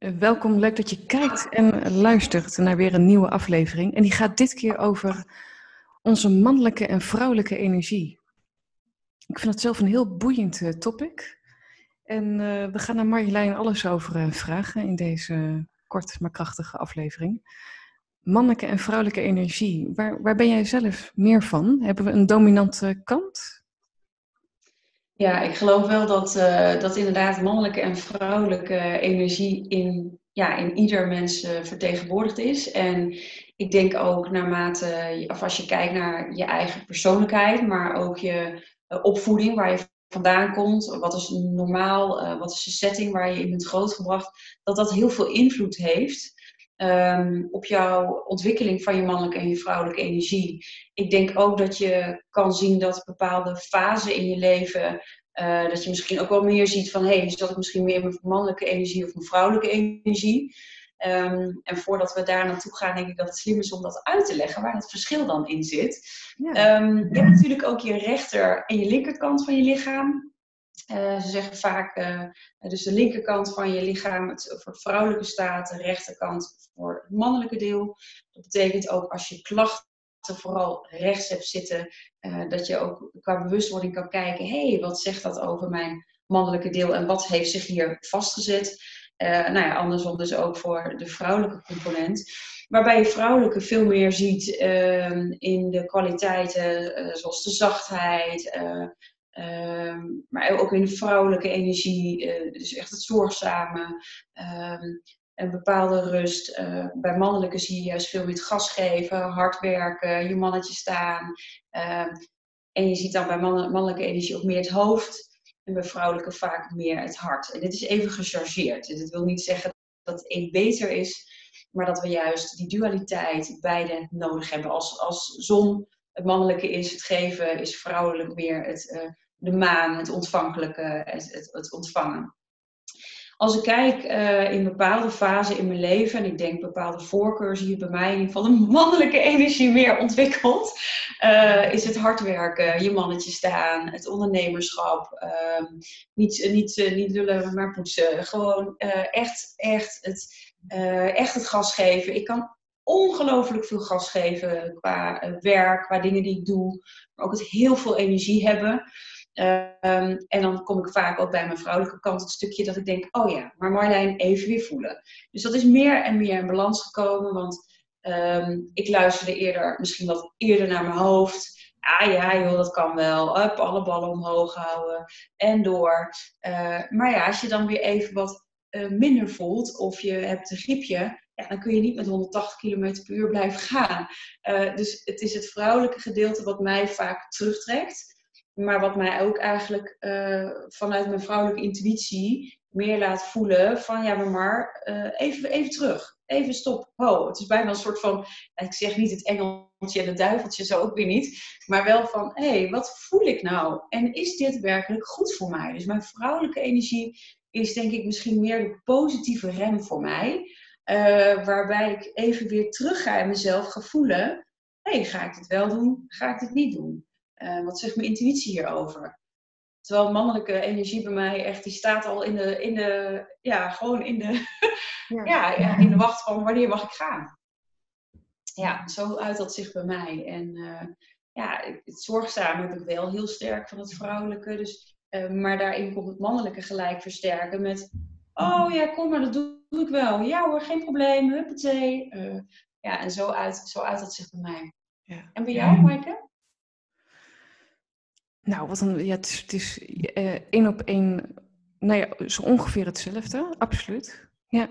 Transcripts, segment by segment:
Eh, welkom, leuk dat je kijkt en luistert naar weer een nieuwe aflevering. En die gaat dit keer over onze mannelijke en vrouwelijke energie. Ik vind het zelf een heel boeiend uh, topic. En uh, we gaan naar Marjolein alles over uh, vragen in deze kort maar krachtige aflevering. Mannelijke en vrouwelijke energie, waar, waar ben jij zelf meer van? Hebben we een dominante kant? Ja, ik geloof wel dat, uh, dat inderdaad mannelijke en vrouwelijke energie in, ja, in ieder mens uh, vertegenwoordigd is. En ik denk ook naarmate, of als je kijkt naar je eigen persoonlijkheid, maar ook je uh, opvoeding, waar je vandaan komt, wat is normaal, wat is de setting waar je in bent grootgebracht, dat dat heel veel invloed heeft. Um, op jouw ontwikkeling van je mannelijke en je vrouwelijke energie. Ik denk ook dat je kan zien dat bepaalde fasen in je leven, uh, dat je misschien ook wel meer ziet van, hé, hey, zat ik misschien meer mijn mannelijke energie of mijn vrouwelijke energie? Um, en voordat we daar naartoe gaan, denk ik dat het slim is om dat uit te leggen, waar het verschil dan in zit. Ja. Um, je hebt natuurlijk ook je rechter en je linkerkant van je lichaam. Uh, ze zeggen vaak, uh, dus de linkerkant van je lichaam het, voor vrouwelijke staat, de rechterkant voor het mannelijke deel. Dat betekent ook als je klachten vooral rechts hebt zitten, uh, dat je ook qua bewustwording kan kijken, hé, hey, wat zegt dat over mijn mannelijke deel en wat heeft zich hier vastgezet? nou ja, andersom dus ook voor de vrouwelijke component. Waarbij je vrouwelijke veel meer ziet in de kwaliteiten zoals de zachtheid, Um, maar ook in de vrouwelijke energie, uh, dus echt het zorgzame, um, een bepaalde rust. Uh, bij mannelijke zie je juist veel meer het gas geven, hard werken, je mannetje staan. Um, en je ziet dan bij mannelijke energie ook meer het hoofd en bij vrouwelijke vaak meer het hart. En dit is even gechargeerd. Dus dat wil niet zeggen dat een beter is, maar dat we juist die dualiteit beide nodig hebben. Als, als zon het mannelijke is het geven, is vrouwelijk meer het, uh, de maan, het ontvankelijke, het, het, ontvangen. Als ik kijk uh, in bepaalde fasen in mijn leven, en ik denk bepaalde voorkeur zie je bij mij in geval de mannelijke energie meer ontwikkeld, uh, is het hard werken, je mannetje staan, het ondernemerschap, uh, niet, niet, niet lullen, maar poetsen. Gewoon echt, echt, het, echt het gas geven. Ik kan ongelooflijk veel gas geven qua uh, werk, qua dingen die ik doe. Maar ook het heel veel energie hebben. Um, en dan kom ik vaak ook bij mijn vrouwelijke kant het stukje dat ik denk, oh ja, maar Marlijn, even weer voelen. Dus dat is meer en meer in balans gekomen, want um, ik luisterde eerder, misschien wat eerder naar mijn hoofd. Ah ja, joh, dat kan wel. Up, alle ballen omhoog houden en door. Uh, maar ja, als je dan weer even wat uh, minder voelt of je hebt een griepje, dan kun je niet met 180 km per uur blijven gaan. Uh, dus het is het vrouwelijke gedeelte wat mij vaak terugtrekt. Maar wat mij ook eigenlijk uh, vanuit mijn vrouwelijke intuïtie meer laat voelen van ja, maar uh, even, even terug. Even stop. Ho. Het is bijna een soort van, ik zeg niet het engeltje en het duiveltje, zo ook weer niet. Maar wel van, hé, hey, wat voel ik nou? En is dit werkelijk goed voor mij? Dus mijn vrouwelijke energie is denk ik misschien meer de positieve rem voor mij. Uh, waarbij ik even weer terug ga in mezelf ga voelen. Hé, hey, ga ik dit wel doen? Ga ik dit niet doen? Uh, wat zegt mijn intuïtie hierover? Terwijl mannelijke energie bij mij echt, die staat al in de, in de ja, gewoon in de, ja. ja, ja, in de wacht van wanneer mag ik gaan? Ja, zo uit dat zich bij mij. En uh, ja, het zorgzame heb ik wel heel sterk van het vrouwelijke. Dus, maar daarin komt het mannelijke gelijk versterken met, oh ja, kom maar, dat doe doe ik wel. Ja hoor, geen probleem. Huppatee. Uh, ja, en zo uit, zo uit dat zich bij mij. Ja. En bij jou, Maaike? Nou, wat een, ja, het is, het is uh, één op één, nou ja, zo ongeveer hetzelfde, absoluut. Ja.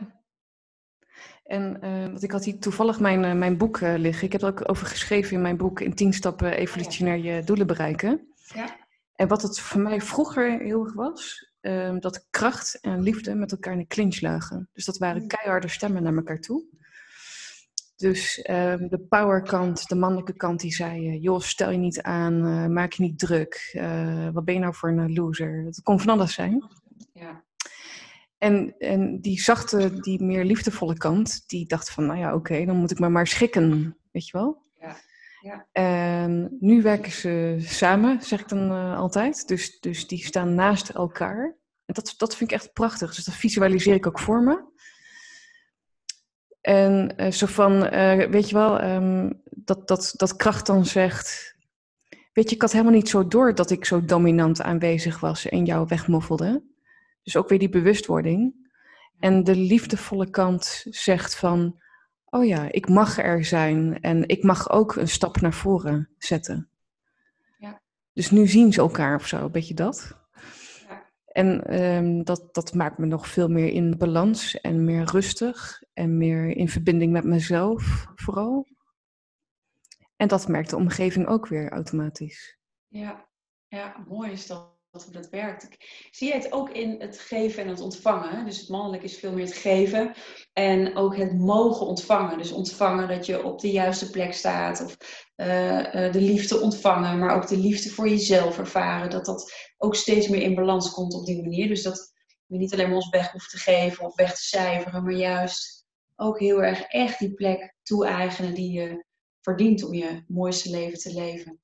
En uh, want ik had hier toevallig mijn, uh, mijn boek uh, liggen. Ik heb er ook over geschreven in mijn boek In 10 stappen evolutionair je doelen bereiken. Ja. En wat het voor mij vroeger heel erg was, um, dat kracht en liefde met elkaar in de clinch lagen. Dus dat waren mm. keiharde stemmen naar elkaar toe. Dus um, de powerkant, de mannelijke kant, die zei: uh, joh, stel je niet aan, uh, maak je niet druk. Uh, wat ben je nou voor een loser? Dat kon van alles zijn. Ja. En, en die zachte, die meer liefdevolle kant, die dacht van, nou ja, oké, okay, dan moet ik me maar schikken, weet je wel? Ja. Ja. En nu werken ze samen, zeg ik dan uh, altijd. Dus, dus die staan naast elkaar. En dat, dat vind ik echt prachtig. Dus dat visualiseer ik ook voor me. En uh, zo van, uh, weet je wel, um, dat, dat, dat kracht dan zegt... Weet je, ik had helemaal niet zo door dat ik zo dominant aanwezig was en jou wegmoffelde. Dus ook weer die bewustwording. En de liefdevolle kant zegt van, oh ja, ik mag er zijn en ik mag ook een stap naar voren zetten. Ja. Dus nu zien ze elkaar of zo, een beetje dat. Ja. En um, dat, dat maakt me nog veel meer in balans en meer rustig en meer in verbinding met mezelf vooral. En dat merkt de omgeving ook weer automatisch. Ja, ja mooi is dat hoe dat werkt. Ik zie het ook in het geven en het ontvangen. Dus het mannelijk is veel meer het geven en ook het mogen ontvangen. Dus ontvangen dat je op de juiste plek staat of uh, uh, de liefde ontvangen, maar ook de liefde voor jezelf ervaren. Dat dat ook steeds meer in balans komt op die manier. Dus dat we niet alleen maar ons weg hoeven te geven of weg te cijferen, maar juist ook heel erg echt die plek toe-eigenen die je verdient om je mooiste leven te leven.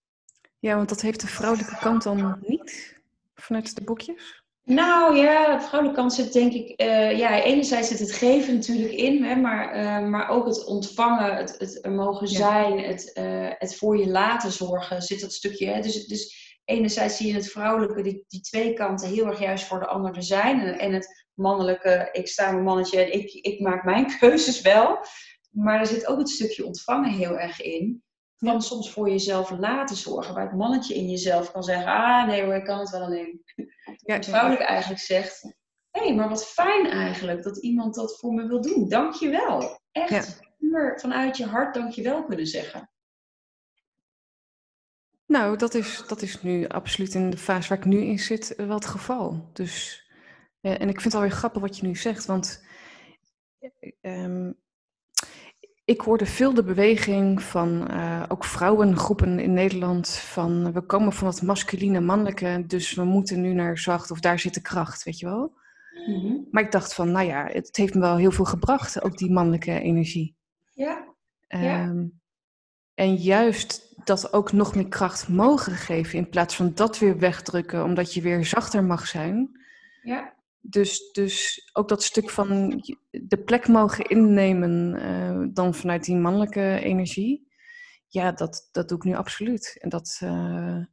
Ja, want dat heeft de vrouwelijke kant dan niet? Vanuit de boekjes? Nou ja, de vrouwelijke kant zit denk ik, uh, ja, enerzijds zit het geven natuurlijk in, hè, maar, uh, maar ook het ontvangen, het, het mogen zijn, het, uh, het voor je laten zorgen, zit dat stukje. Hè. Dus, dus enerzijds zie je het vrouwelijke, die, die twee kanten heel erg juist voor de ander zijn. En, en het mannelijke, ik sta mijn mannetje en ik, ik maak mijn keuzes wel. Maar er zit ook het stukje ontvangen heel erg in van soms voor jezelf laten zorgen. Waar het mannetje in jezelf kan zeggen, ah nee hoor, ik kan het wel alleen. Ja, het vrouwelijk eigenlijk zegt, hé, hey, maar wat fijn eigenlijk dat iemand dat voor me wil doen. Dank je wel. Echt puur vanuit je hart dank je wel kunnen zeggen. Nou, dat is, dat is nu absoluut in de fase waar ik nu in zit wel het geval. Dus, eh, en ik vind het alweer grappig wat je nu zegt, want um, ik hoorde veel de beweging van uh, ook vrouwengroepen in Nederland van we komen van het masculine mannelijke, dus we moeten nu naar zacht of daar zit de kracht, weet je wel. Mm-hmm. Maar ik dacht van, nou ja, het heeft me wel heel veel gebracht, ook die mannelijke energie. Ja. Um, ja. En juist dat ook nog meer kracht mogen geven in plaats van dat weer wegdrukken, omdat je weer zachter mag zijn. Ja. Dus, dus ook dat stuk van de plek mogen innemen uh, dan vanuit die mannelijke energie. Ja, dat, dat doe ik nu absoluut. En dat, uh,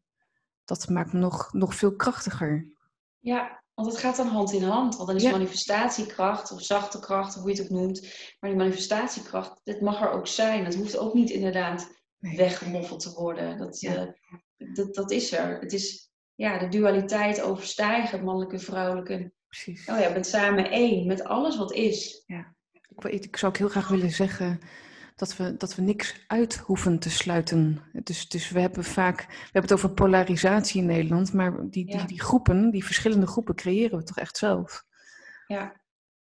dat maakt me nog, nog veel krachtiger. Ja, want het gaat dan hand in hand. Want dan is manifestatiekracht of zachte kracht, of hoe je het ook noemt. Maar die manifestatiekracht, dit mag er ook zijn. Dat hoeft ook niet inderdaad nee. weggemoffeld te worden. Dat, ja. uh, dat, dat is er. Het is ja, de dualiteit overstijgen, mannelijke en vrouwelijke Precies. Oh ja, je bent samen één met alles wat is. Ja. Ik, ik zou ook heel graag willen zeggen dat we, dat we niks uit hoeven te sluiten. Dus, dus we hebben vaak, we hebben het over polarisatie in Nederland, maar die, die, die groepen, die verschillende groepen creëren we toch echt zelf. Ja.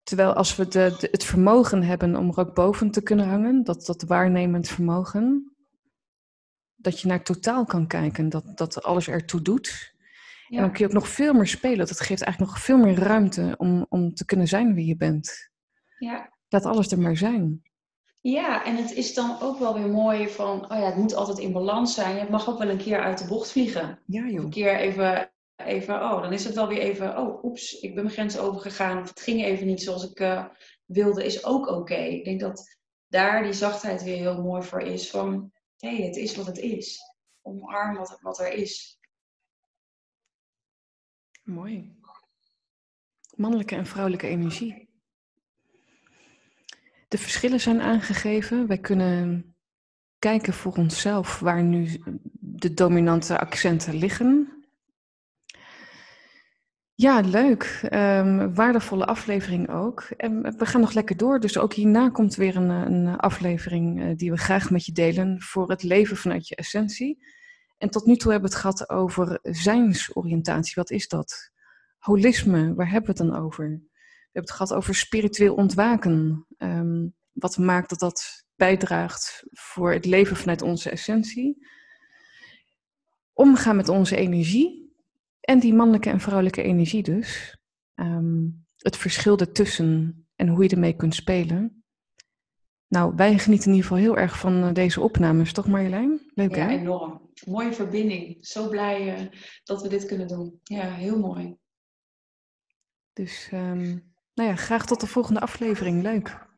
Terwijl als we de, de, het vermogen hebben om er ook boven te kunnen hangen, dat, dat waarnemend vermogen, dat je naar totaal kan kijken, dat, dat alles ertoe doet. Ja. En dan kun je ook nog veel meer spelen. Dat geeft eigenlijk nog veel meer ruimte om, om te kunnen zijn wie je bent. Ja. Laat alles er maar zijn. Ja, en het is dan ook wel weer mooi van, oh ja, het moet altijd in balans zijn. Het mag ook wel een keer uit de bocht vliegen. Ja, joh. Een keer even, even, oh, dan is het wel weer even, oh, oeps, ik ben mijn grens overgegaan. Of het ging even niet zoals ik uh, wilde, is ook oké. Ik denk dat daar die zachtheid weer heel mooi voor is. Van, hé, hey, het is wat het is. Omarm wat, wat er is. Mooi. Mannelijke en vrouwelijke energie. De verschillen zijn aangegeven. Wij kunnen kijken voor onszelf waar nu de dominante accenten liggen. Ja, leuk. Um, waardevolle aflevering ook. En we gaan nog lekker door. Dus ook hierna komt weer een, een aflevering uh, die we graag met je delen voor het leven vanuit je essentie. En tot nu toe hebben we het gehad over zijnsoriëntatie. Wat is dat? Holisme, waar hebben we het dan over? We hebben het gehad over spiritueel ontwaken. Um, wat maakt dat dat bijdraagt voor het leven vanuit onze essentie? Omgaan met onze energie en die mannelijke en vrouwelijke energie dus. Um, het verschil ertussen en hoe je ermee kunt spelen. Nou, wij genieten in ieder geval heel erg van eh, deze opnames, toch Marjolein? Leuk ja, hè? enorm. Mooie verbinding. Zo blij uh, dat we dit kunnen doen. Ja, heel mooi. Dus um, nou ja, graag tot de volgende aflevering. Leuk.